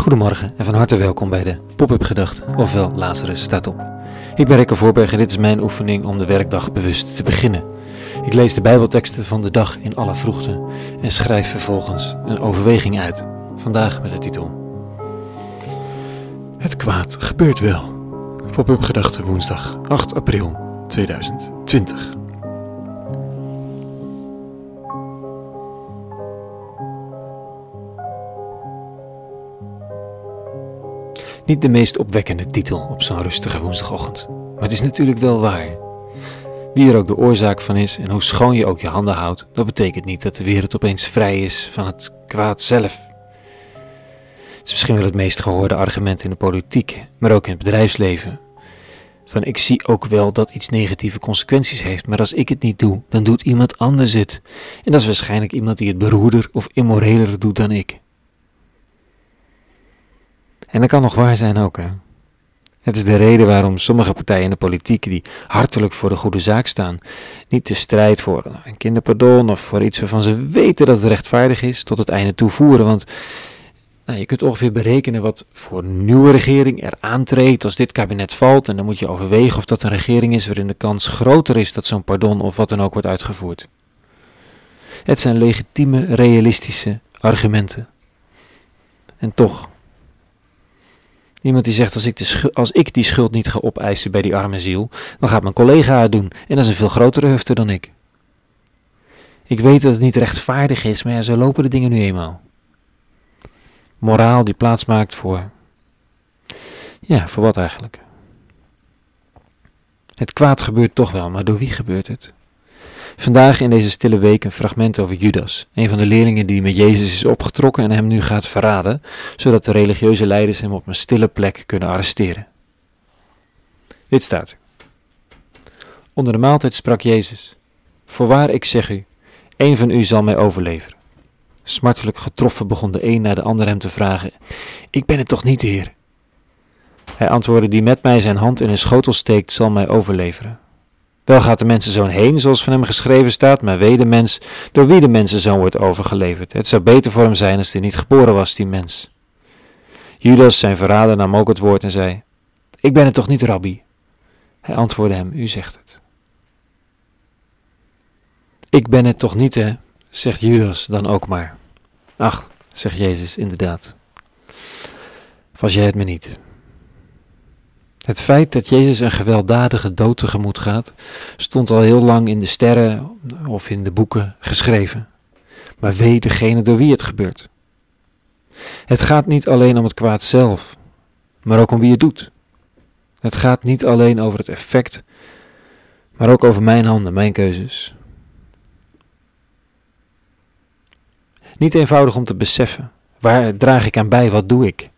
Goedemorgen en van harte welkom bij de Pop-up Gedachte, ofwel Lazarus staat op. Ik ben Rikke Voorberg en dit is mijn oefening om de werkdag bewust te beginnen. Ik lees de Bijbelteksten van de dag in alle vroegte en schrijf vervolgens een overweging uit. Vandaag met de titel Het kwaad gebeurt wel. Pop-up Gedachte woensdag 8 april 2020. Niet de meest opwekkende titel op zo'n rustige woensdagochtend, maar het is natuurlijk wel waar. Wie er ook de oorzaak van is en hoe schoon je ook je handen houdt, dat betekent niet dat de wereld opeens vrij is van het kwaad zelf. Het is misschien wel het meest gehoorde argument in de politiek, maar ook in het bedrijfsleven. Van ik zie ook wel dat iets negatieve consequenties heeft, maar als ik het niet doe, dan doet iemand anders het. En dat is waarschijnlijk iemand die het beroerder of immoreler doet dan ik. En dat kan nog waar zijn ook, hè. Het is de reden waarom sommige partijen in de politiek die hartelijk voor de goede zaak staan, niet de strijd voor een kinderpardon of voor iets waarvan ze weten dat het rechtvaardig is, tot het einde toevoeren. Want nou, je kunt ongeveer berekenen wat voor nieuwe regering er aantreedt als dit kabinet valt. En dan moet je overwegen of dat een regering is waarin de kans groter is dat zo'n pardon of wat dan ook wordt uitgevoerd. Het zijn legitieme, realistische argumenten. En toch, Iemand die zegt, als ik, de als ik die schuld niet ga opeisen bij die arme ziel, dan gaat mijn collega het doen. En dat is een veel grotere hufte dan ik. Ik weet dat het niet rechtvaardig is, maar zo lopen de dingen nu eenmaal. Moraal die plaats maakt voor. Ja, voor wat eigenlijk? Het kwaad gebeurt toch wel, maar door wie gebeurt het? Vandaag in deze stille week een fragment over Judas, een van de leerlingen die met Jezus is opgetrokken en hem nu gaat verraden, zodat de religieuze leiders hem op een stille plek kunnen arresteren. Dit staat Onder de maaltijd sprak Jezus: Voorwaar, ik zeg u, een van u zal mij overleveren. Smartelijk getroffen begon de een na de ander hem te vragen: Ik ben het toch niet, Heer? Hij antwoordde: Die met mij zijn hand in een schotel steekt, zal mij overleveren. Wel gaat de mensenzoon heen, zoals van hem geschreven staat, maar wee de mens door wie de mensenzoon wordt overgeleverd. Het zou beter voor hem zijn als hij niet geboren was, die mens. Judas, zijn verrader, nam ook het woord en zei: Ik ben het toch niet, rabbi? Hij antwoordde hem: U zegt het. Ik ben het toch niet, hè? zegt Judas dan ook maar. Ach, zegt Jezus inderdaad. Was jij het me niet? Het feit dat Jezus een gewelddadige dood tegemoet gaat, stond al heel lang in de sterren of in de boeken geschreven. Maar wee degene door wie het gebeurt. Het gaat niet alleen om het kwaad zelf, maar ook om wie het doet. Het gaat niet alleen over het effect, maar ook over mijn handen, mijn keuzes. Niet eenvoudig om te beseffen. Waar draag ik aan bij? Wat doe ik?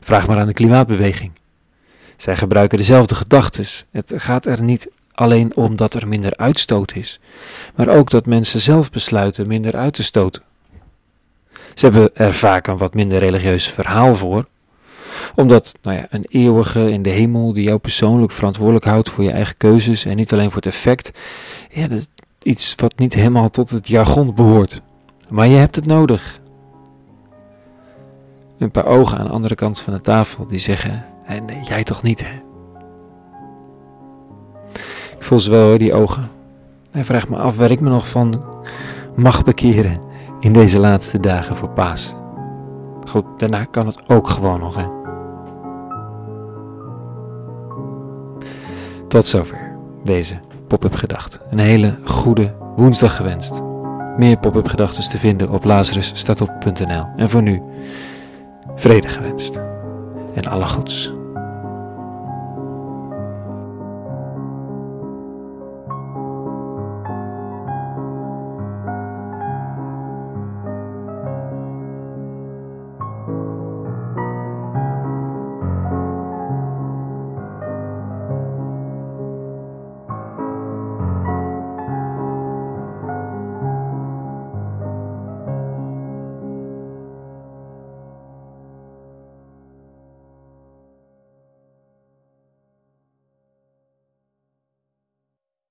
Vraag maar aan de klimaatbeweging. Zij gebruiken dezelfde gedachten. Het gaat er niet alleen om dat er minder uitstoot is, maar ook dat mensen zelf besluiten minder uit te stoten. Ze hebben er vaak een wat minder religieus verhaal voor, omdat nou ja, een eeuwige in de hemel die jou persoonlijk verantwoordelijk houdt voor je eigen keuzes en niet alleen voor het effect, ja, dat iets wat niet helemaal tot het jargon behoort. Maar je hebt het nodig. Een paar ogen aan de andere kant van de tafel die zeggen: en nee, jij toch niet, hè? Ik voel ze wel hoor, die ogen. Hij vraagt me af waar ik me nog van mag bekeren in deze laatste dagen voor Paas. Goed, daarna kan het ook gewoon nog, hè? Tot zover deze pop-up gedachte. Een hele goede woensdag gewenst. Meer pop-up gedachten te vinden op lazarusstatop.nl. En voor nu, vrede gewenst. En alle goeds.